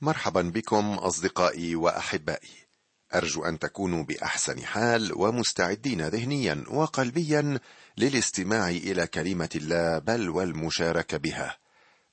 مرحبا بكم أصدقائي وأحبائي. أرجو أن تكونوا بأحسن حال ومستعدين ذهنيا وقلبيا للاستماع إلى كلمة الله بل والمشاركة بها.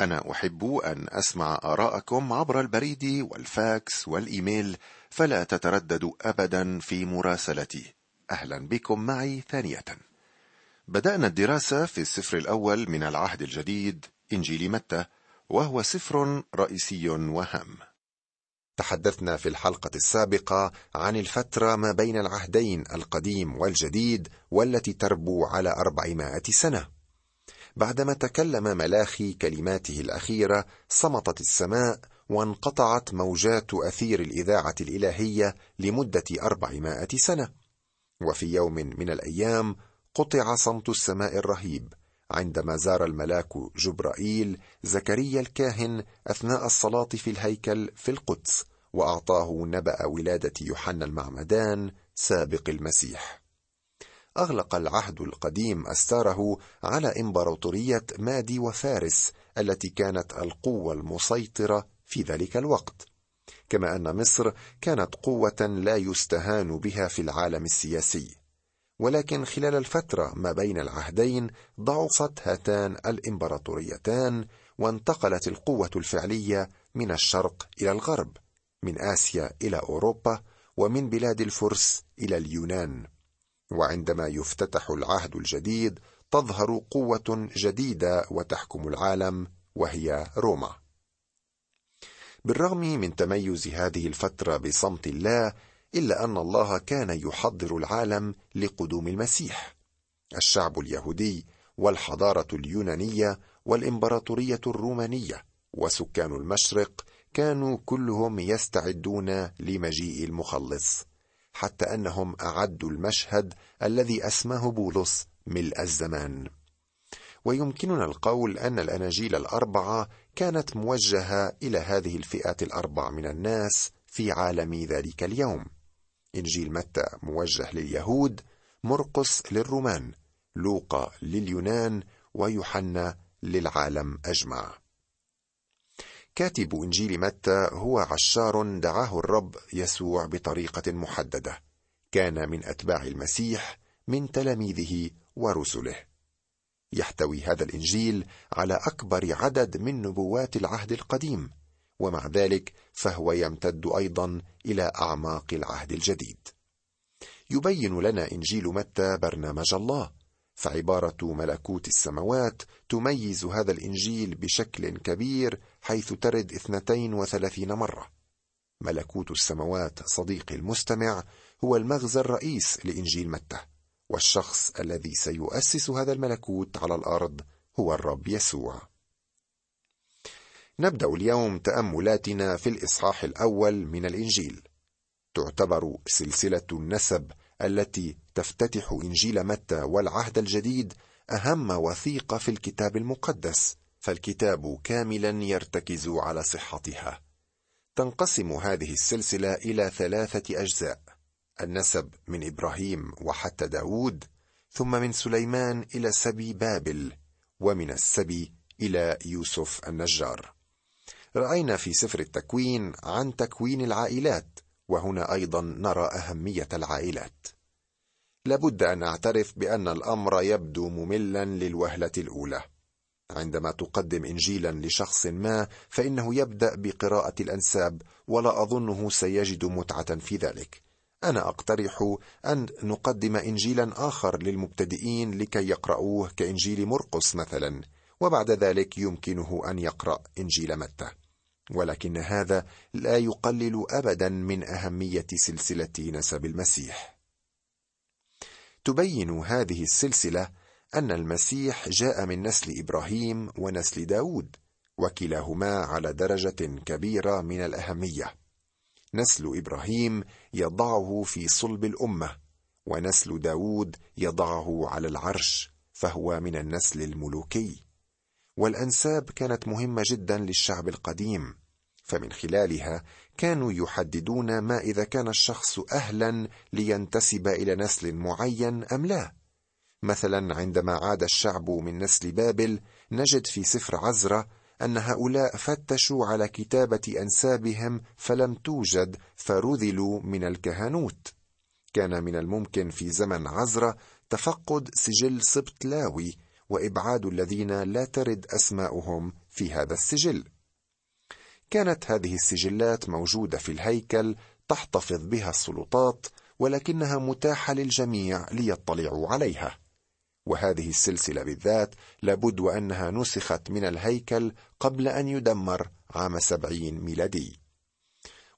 أنا أحب أن أسمع آراءكم عبر البريد والفاكس والإيميل فلا تترددوا ابدا في مراسلتي. أهلا بكم معي ثانية. بدأنا الدراسة في السفر الأول من العهد الجديد إنجيل متى. وهو سفر رئيسي وهام تحدثنا في الحلقة السابقة عن الفترة ما بين العهدين القديم والجديد والتي تربو على أربعمائة سنة. بعدما تكلم ملاخي كلماته الأخيرة صمتت السماء وانقطعت موجات أثير الإذاعة الإلهية لمدة أربعمائة سنة. وفي يوم من الأيام قطع صمت السماء الرهيب عندما زار الملاك جبرائيل زكريا الكاهن أثناء الصلاة في الهيكل في القدس وأعطاه نبأ ولادة يوحنا المعمدان سابق المسيح. أغلق العهد القديم أستاره على إمبراطورية مادي وفارس التي كانت القوة المسيطرة في ذلك الوقت. كما أن مصر كانت قوة لا يستهان بها في العالم السياسي. ولكن خلال الفترة ما بين العهدين ضعفت هاتان الإمبراطوريتان وانتقلت القوة الفعلية من الشرق إلى الغرب من آسيا إلى أوروبا ومن بلاد الفرس إلى اليونان. وعندما يفتتح العهد الجديد تظهر قوة جديدة وتحكم العالم وهي روما. بالرغم من تميز هذه الفترة بصمت الله إلا أن الله كان يحضر العالم لقدوم المسيح. الشعب اليهودي والحضارة اليونانية والإمبراطورية الرومانية وسكان المشرق كانوا كلهم يستعدون لمجيء المخلص حتى أنهم أعدوا المشهد الذي أسماه بولس ملء الزمان. ويمكننا القول أن الأناجيل الأربعة كانت موجهة إلى هذه الفئات الأربع من الناس في عالم ذلك اليوم. إنجيل متى موجه لليهود مرقس للرومان لوقا لليونان ويوحنا للعالم أجمع. كاتب إنجيل متى هو عشار دعاه الرب يسوع بطريقة محددة. كان من أتباع المسيح من تلاميذه ورسله. يحتوي هذا الإنجيل على أكبر عدد من نبوات العهد القديم ومع ذلك فهو يمتد أيضا إلى أعماق العهد الجديد. يبين لنا إنجيل متى برنامج الله. فعبارة ملكوت السماوات تميز هذا الإنجيل بشكل كبير حيث ترد اثنتين وثلاثين مرة. ملكوت السماوات صديقي المستمع هو المغزى الرئيس لإنجيل متى والشخص الذي سيؤسس هذا الملكوت على الأرض هو الرب يسوع. نبدأ اليوم تأملاتنا في الإصحاح الأول من الإنجيل. تعتبر سلسلة النسب التي تفتتح إنجيل متى والعهد الجديد أهم وثيقة في الكتاب المقدس فالكتاب كاملا يرتكز على صحتها. تنقسم هذه السلسلة إلى ثلاثة أجزاء النسب من إبراهيم وحتى داود ثم من سليمان إلى سبي بابل ومن السبي إلى يوسف النجار. رأينا في سفر التكوين عن تكوين العائلات وهنا أيضا نرى أهمية العائلات. لابد أن اعترف بأن الأمر يبدو مملا للوهلة الأولى. عندما تقدم انجيلا لشخص ما فإنه يبدأ بقراءة الأنساب ولا أظنه سيجد متعة في ذلك. أنا أقترح أن نقدم انجيلا آخر للمبتدئين لكي يقرأوه كإنجيل مرقس مثلا. وبعد ذلك يمكنه أن يقرأ إنجيل متى. ولكن هذا لا يقلل ابدا من أهمية سلسلة نسب المسيح. تبين هذه السلسلة أن المسيح جاء من نسل إبراهيم ونسل داود وكلاهما على درجة كبيرة من الأهمية. نسل إبراهيم يضعه في صلب الأمة ونسل داود يضعه على العرش فهو من النسل الملوكي. والأنساب كانت مهمة جدا للشعب القديم فمن خلالها كانوا يحددون ما إذا كان الشخص أهلا لينتسب إلى نسل معين أم لا. مثلا عندما عاد الشعب من نسل بابل نجد في سفر عزرة أن هؤلاء فتشوا على كتابة أنسابهم فلم توجد فرذلوا من الكهنوت. كان من الممكن في زمن عزرة تفقد سجل سبط لاوي وإبعاد الذين لا ترد أسماؤهم في هذا السجل. كانت هذه السجلات موجودة في الهيكل تحتفظ بها السلطات ولكنها متاحة للجميع ليطلعوا عليها. وهذه السلسلة بالذات لابد وانها نسخت من الهيكل قبل أن يدمر عام سبعين ميلادي.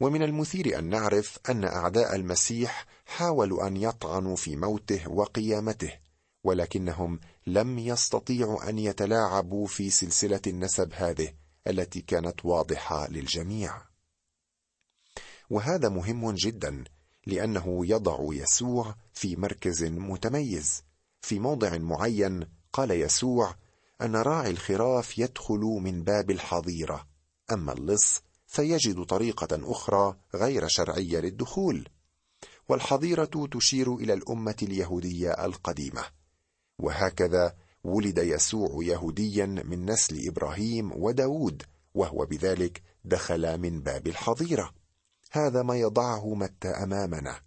ومن المثير أن نعرف أن أعداء المسيح حاولوا أن يطعنوا في موته وقيامته ولكنهم لم يستطيعوا أن يتلاعبوا في سلسلة النسب هذه التي كانت واضحة للجميع. وهذا مهم جدا لأنه يضع يسوع في مركز متميز. في موضع معين قال يسوع أن راعي الخراف يدخل من باب الحظيرة أما اللص فيجد طريقة أخرى غير شرعية للدخول والحظيرة تشير إلى الأمة اليهودية القديمة. وهكذا ولد يسوع يهوديا من نسل إبراهيم وداود وهو بذلك دخل من باب الحظيرة. هذا ما يضعه متى أمامنا.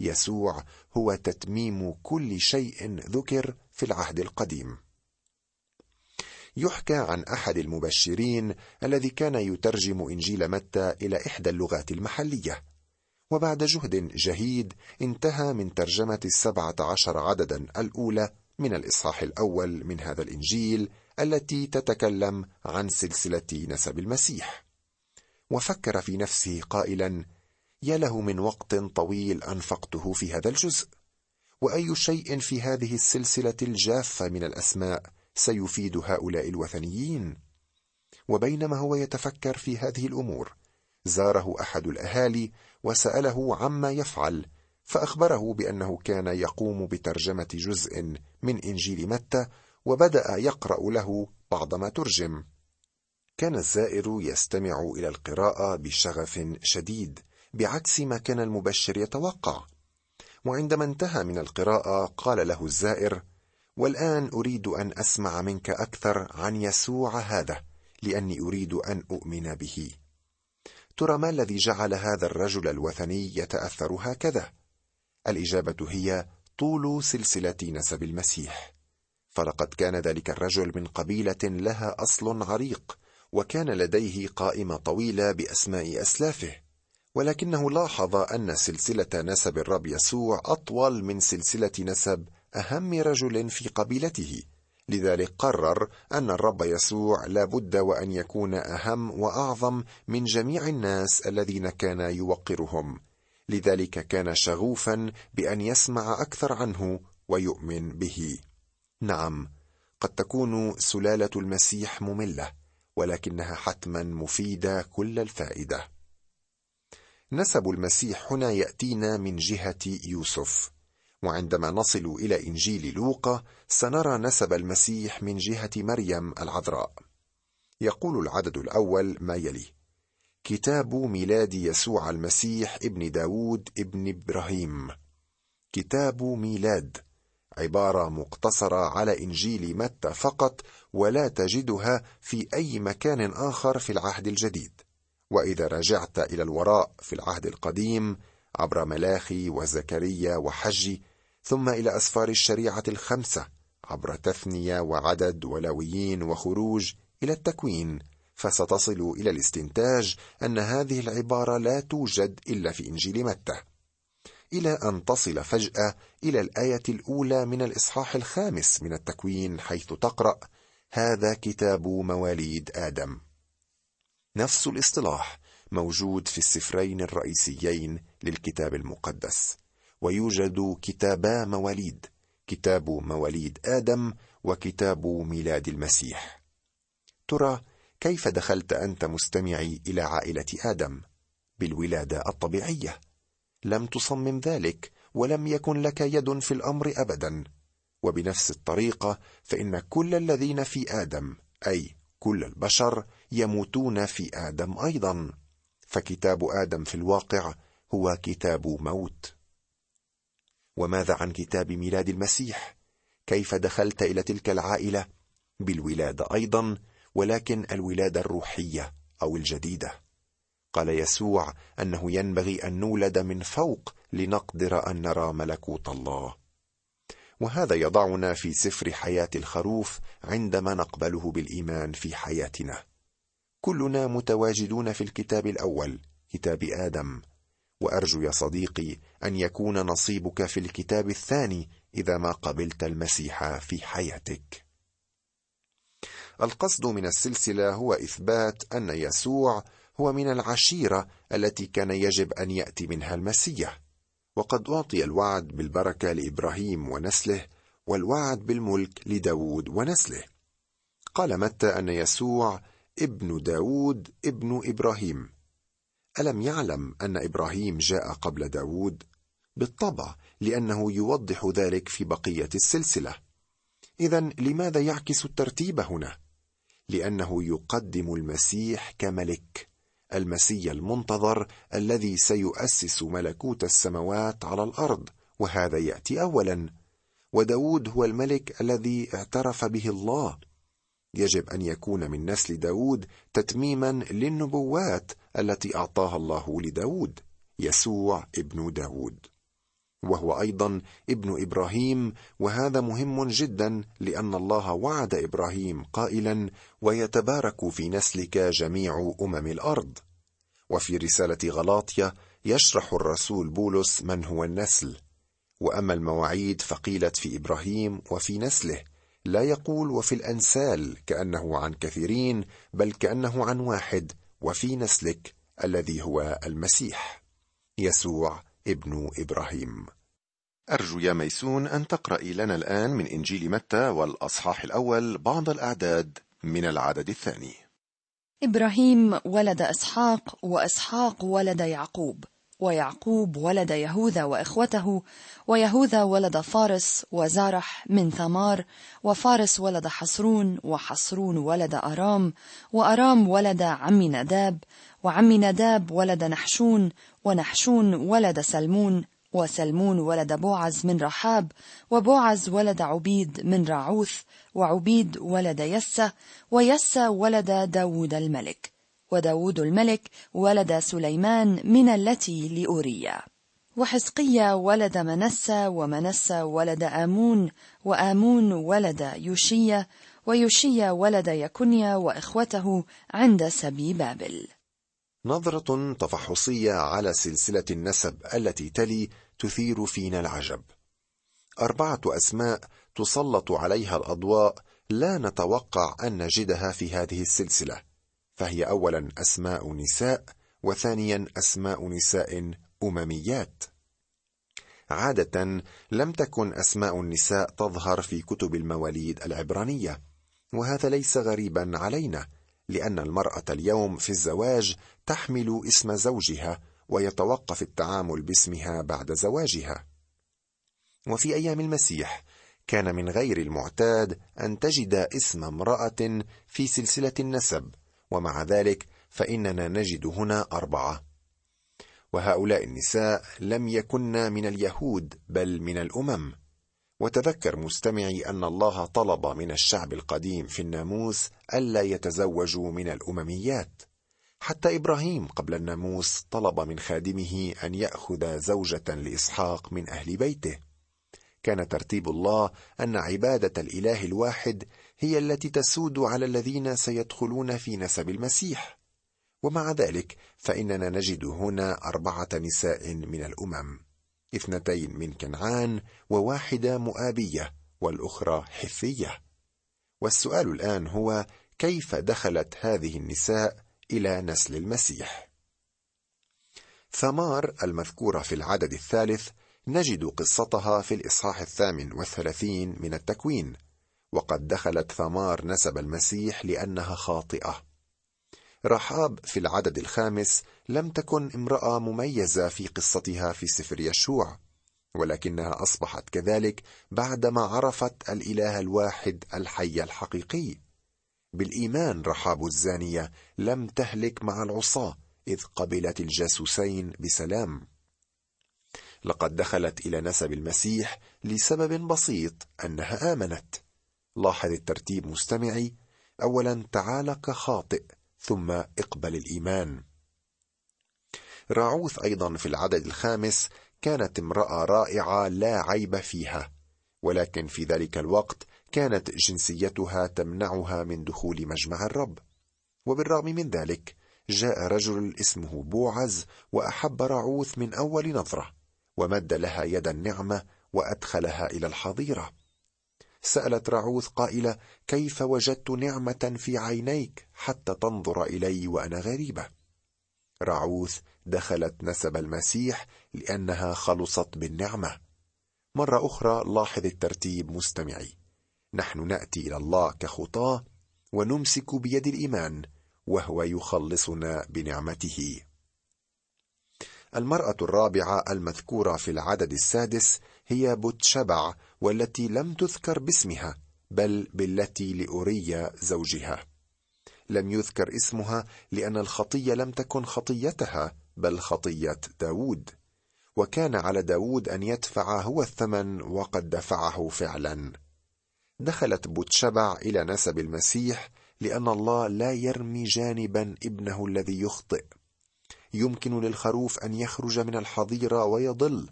يسوع هو تتميم كل شيء ذكر في العهد القديم. يحكى عن أحد المبشرين الذي كان يترجم إنجيل متى إلى إحدى اللغات المحلية. وبعد جهد جهيد انتهى من ترجمة السبعة عشر عددا الأولى من الإصحاح الأول من هذا الإنجيل التي تتكلم عن سلسلة نسب المسيح. وفكر في نفسه قائلا يا له من وقت طويل أنفقته في هذا الجزء وأي شيء في هذه السلسلة الجافة من الأسماء سيفيد هؤلاء الوثنيين؟ وبينما هو يتفكر في هذه الأمور زاره أحد الأهالي وسأله عما يفعل فأخبره بأنه كان يقوم بترجمة جزء من إنجيل متى وبدأ يقرأ له بعض ما ترجم. كان الزائر يستمع إلى القراءة بشغف شديد بعكس ما كان المبشر يتوقع. وعندما انتهى من القراءة قال له الزائر والآن أريد أن أسمع منك أكثر عن يسوع هذا لأني أريد أن أؤمن به. ترى ما الذي جعل هذا الرجل الوثني يتأثر هكذا؟ الإجابة هي طول سلسلة نسب المسيح. فلقد كان ذلك الرجل من قبيلة لها أصل عريق وكان لديه قائمة طويلة بأسماء أسلافه. ولكنه لاحظ أن سلسلة نسب الرب يسوع أطول من سلسلة نسب أهم رجل في قبيلته. لذلك قرر أن الرب يسوع لا بد وأن يكون أهم وأعظم من جميع الناس الذين كان يوقرهم. لذلك كان شغوفا بأن يسمع أكثر عنه ويؤمن به. نعم قد تكون سلالة المسيح مملة ولكنها حتما مفيدة كل الفائدة. نسب المسيح هنا يأتينا من جهة يوسف وعندما نصل إلى إنجيل لوقا سنرى نسب المسيح من جهة مريم العذراء. يقول العدد الأول ما يلي كتاب ميلاد يسوع المسيح ابن داود ابن إبراهيم. كتاب ميلاد عبارة مقتصرة على إنجيل متى فقط ولا تجدها في أي مكان آخر في العهد الجديد. وإذا رجعت إلى الوراء في العهد القديم عبر ملاخي وزكريا وحجي ثم إلى أسفار الشريعة الخمسة عبر تثنية وعدد ولويين وخروج إلى التكوين. فستصل إلى الاستنتاج أن هذه العبارة لا توجد إلا في إنجيل متى إلى أن تصل فجأة إلى الآية الأولى من الإصحاح الخامس من التكوين حيث تقرأ هذا كتاب مواليد آدم. نفس الاصطلاح موجود في السفرين الرئيسيين للكتاب المقدس ويوجد كتابا مواليد كتاب مواليد آدم وكتاب ميلاد المسيح. ترى كيف دخلت أنت مستمعي إلى عائلة آدم؟ بالولادة الطبيعية. لم تصمم ذلك ولم يكن لك يد في الأمر ابدا. وبنفس الطريقة فإن كل الذين في آدم أي كل البشر يموتون في آدم أيضا. فكتاب آدم في الواقع هو كتاب موت. وماذا عن كتاب ميلاد المسيح؟ كيف دخلت إلى تلك العائلة؟ بالولادة أيضا. ولكن الولادة الروحية أو الجديدة. قال يسوع أنه ينبغي أن نولد من فوق لنقدر أن نرى ملكوت الله. وهذا يضعنا في سفر حياة الخروف عندما نقبله بالإيمان في حياتنا. كلنا متواجدون في الكتاب الأول كتاب آدم. وأرجو يا صديقي أن يكون نصيبك في الكتاب الثاني إذا ما قبلت المسيح في حياتك. القصد من السلسلة هو إثبات أن يسوع هو من العشيرة التي كان يجب أن يأتي منها المسيح. وقد أعطي الوعد بالبركة لإبراهيم ونسله والوعد بالملك لداود ونسله. قال متى أن يسوع ابن داود ابن إبراهيم؟ ألم يعلم أن إبراهيم جاء قبل داود؟ بالطبع لأنه يوضح ذلك في بقية السلسلة. اذا لماذا يعكس الترتيب هنا؟ لأنه يقدم المسيح كملك المسيا المنتظر الذي سيؤسس ملكوت السماوات على الأرض وهذا يأتي اولا. وداود هو الملك الذي اعترف به الله. يجب أن يكون من نسل داود تتميما للنبوات التي أعطاها الله لداود يسوع ابن داود. وهو أيضا ابن إبراهيم وهذا مهم جدا لأن الله وعد إبراهيم قائلا ويتبارك في نسلك جميع أمم الأرض. وفي رسالة غلاطيا يشرح الرسول بولس من هو النسل. وأما المواعيد فقيلت في إبراهيم وفي نسله لا يقول وفي الأنسال كأنه عن كثيرين بل كأنه عن واحد وفي نسلك الذي هو المسيح. يسوع ابن إبراهيم. أرجو يا ميسون أن تقرأي لنا الآن من إنجيل متى والأصحاح الأول بعض الأعداد من العدد الثاني. إبراهيم ولد إسحاق وإسحاق ولد يعقوب. ويعقوب ولد يهوذا وإخوته ويهوذا ولد فارس وزارح من ثمار وفارس ولد حصرون وحصرون ولد أرام وأرام ولد عم نداب وعم نداب ولد نحشون ونحشون ولد سلمون وسلمون ولد بوعز من رحاب وبوعز ولد عبيد من راعوث وعبيد ولد يسى ويسى ولد داود الملك. وداود الملك ولد سليمان من التي لأوريا. وحزقيا ولد منسى ومنسى ولد آمون وآمون ولد يوشيا ويوشيا ولد يكنيا وإخوته عند سبي بابل. نظرة تفحصية على سلسلة النسب التي تلي تثير فينا العجب. أربعة أسماء تسلط عليها الأضواء لا نتوقع أن نجدها في هذه السلسلة، فهي أولا أسماء نساء، وثانيا أسماء نساء أمميات. عادة لم تكن أسماء النساء تظهر في كتب المواليد العبرانية، وهذا ليس غريبا علينا، لأن المرأة اليوم في الزواج تحمل اسم زوجها ويتوقف التعامل باسمها بعد زواجها وفي أيام المسيح كان من غير المعتاد أن تجد اسم امرأة في سلسلة النسب ومع ذلك فإننا نجد هنا أربعة. وهؤلاء النساء لم يكن من اليهود بل من الأمم. وتذكر مستمعي أن الله طلب من الشعب القديم في الناموس ألا يتزوجوا من الأمميات. حتى إبراهيم قبل الناموس طلب من خادمه أن يأخذ زوجة لإسحاق من أهل بيته. كان ترتيب الله أن عبادة الإله الواحد هي التي تسود على الذين سيدخلون في نسب المسيح. ومع ذلك فإننا نجد هنا أربعة نساء من الأمم اثنتين من كنعان وواحدة مؤابية والأخرى حثيه والسؤال الآن هو كيف دخلت هذه النساء إلى نسل المسيح؟ ثمار المذكورة في العدد الثالث نجد قصتها في الإصحاح الثامن والثلاثين من التكوين. وقد دخلت ثمار نسب المسيح لأنها خاطئة. رحاب في العدد الخامس لم تكن امرأة مميزة في قصتها في سفر يشوع ولكنها أصبحت كذلك بعدما عرفت الإله الواحد الحي الحقيقي. بالإيمان رحاب الزانية لم تهلك مع العصاة إذ قبلت الجاسوسين بسلام. لقد دخلت إلى نسب المسيح لسبب بسيط أنها آمنت. لاحظ الترتيب مستمعي. اولا تعال كخاطئ ثم اقبل الإيمان. راعوث أيضا في العدد الخامس كانت امرأة رائعة لا عيب فيها. ولكن في ذلك الوقت كانت جنسيتها تمنعها من دخول مجمع الرب. وبالرغم من ذلك جاء رجل اسمه بوعز وأحب راعوث من أول نظرة ومد لها يد النعمة وأدخلها إلى الحظيرة. سألت راعوث قائلة كيف وجدت نعمة في عينيك حتى تنظر إلي وأنا غريبة؟ راعوث دخلت نسب المسيح لأنها خلصت بالنعمة. مرة أخرى لاحظ الترتيب مستمعي. نحن نأتي إلى الله كخطاة ونمسك بيد الإيمان وهو يخلصنا بنعمته. المرأة الرابعة المذكورة في العدد السادس هي بوتشبع والتي لم تذكر باسمها بل بالتي لأوريا زوجها. لم يذكر اسمها لأن الخطية لم تكن خطيتها بل خطية داود. وكان على داود أن يدفع هو الثمن وقد دفعه فعلا. دخلت بوتشبع إلى نسب المسيح لأن الله لا يرمي جانبا ابنه الذي يخطئ. يمكن للخروف أن يخرج من الحظيرة ويضل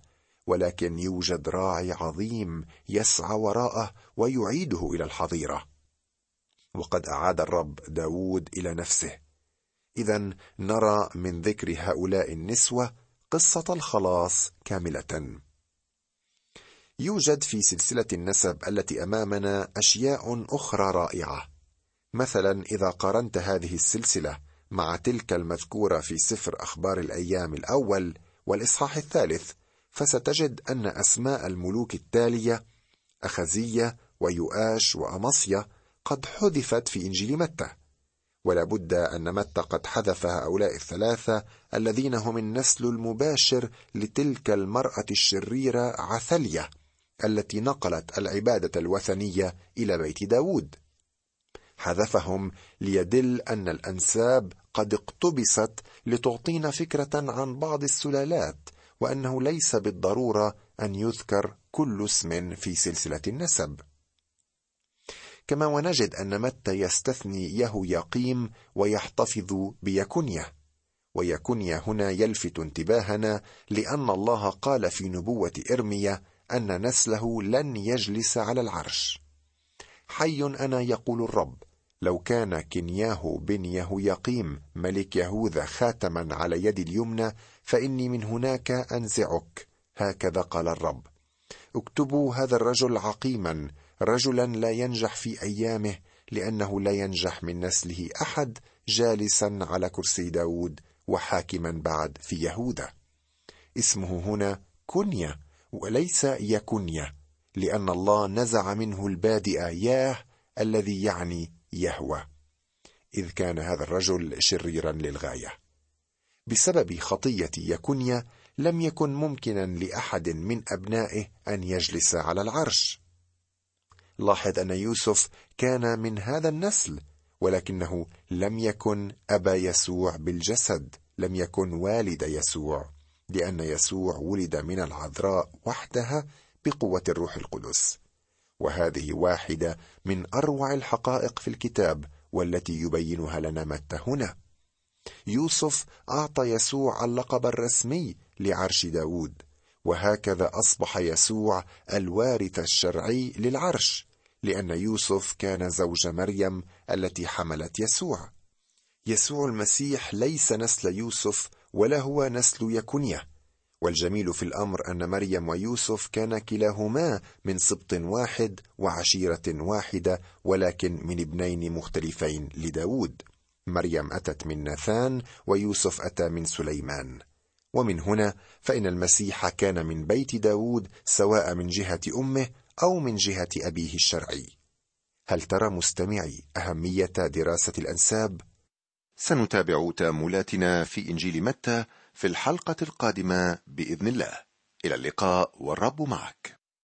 ولكن يوجد راعي عظيم يسعى وراءه ويعيده إلى الحظيرة. وقد أعاد الرب داود إلى نفسه. إذا نرى من ذكر هؤلاء النسوة قصة الخلاص كاملة. يوجد في سلسلة النسب التي أمامنا أشياء أخرى رائعة. مثلا إذا قارنت هذه السلسلة مع تلك المذكورة في سفر أخبار الأيام الأول والإصحاح الثالث فستجد أن أسماء الملوك التالية أخزية ويؤاش وأمصية قد حذفت في إنجيل متى ولا بد أن متى قد حذف هؤلاء الثلاثة الذين هم النسل المباشر لتلك المرأة الشريرة عثلية التي نقلت العبادة الوثنية إلى بيت داود. حذفهم ليدل أن الأنساب قد اقتبست لتعطينا فكرة عن بعض السلالات وأنه ليس بالضرورة أن يذكر كل اسم في سلسلة النسب. كما ونجد أن متى يستثني يهو يقيم ويحتفظ بيكونيا ويكونيا هنا يلفت انتباهنا لأن الله قال في نبوة إرميا أن نسله لن يجلس على العرش. حي أنا يقول الرب. لو كان كنياه بن يهويقيم ملك يهوذا خاتما على يد اليمنى فإني من هناك أنزعك. هكذا قال الرب. اكتبوا هذا الرجل عقيما رجلا لا ينجح في أيامه لأنه لا ينجح من نسله أحد جالسا على كرسي داود وحاكما بعد في يهوذا. اسمه هنا كنيا وليس يكنيا لأن الله نزع منه البادئ ياه الذي يعني يهوى. إذ كان هذا الرجل شريرا للغاية. بسبب خطية يكنيا لم يكن ممكنا لأحد من أبنائه أن يجلس على العرش. لاحظ أن يوسف كان من هذا النسل ولكنه لم يكن ابا يسوع بالجسد لم يكن والد يسوع لأن يسوع ولد من العذراء وحدها بقوة الروح القدس. وهذه واحدة من أروع الحقائق في الكتاب والتي يبينها لنا متى هنا. يوسف أعطى يسوع اللقب الرسمي لعرش داود وهكذا أصبح يسوع الوارث الشرعي للعرش لأن يوسف كان زوج مريم التي حملت يسوع. يسوع المسيح ليس نسل يوسف ولا هو نسل يكونيا والجميل في الأمر أن مريم ويوسف كان كلاهما من سبط واحد وعشيرة واحدة ولكن من ابنين مختلفين لداود. مريم أتت من ناثان ويوسف أتى من سليمان. ومن هنا فإن المسيح كان من بيت داود سواء من جهة أمه أو من جهة أبيه الشرعي. هل ترى مستمعي أهمية دراسة الأنساب؟ سنتابع تاملاتنا في إنجيل متى في الحلقة القادمة بإذن الله. إلى اللقاء والرب معك.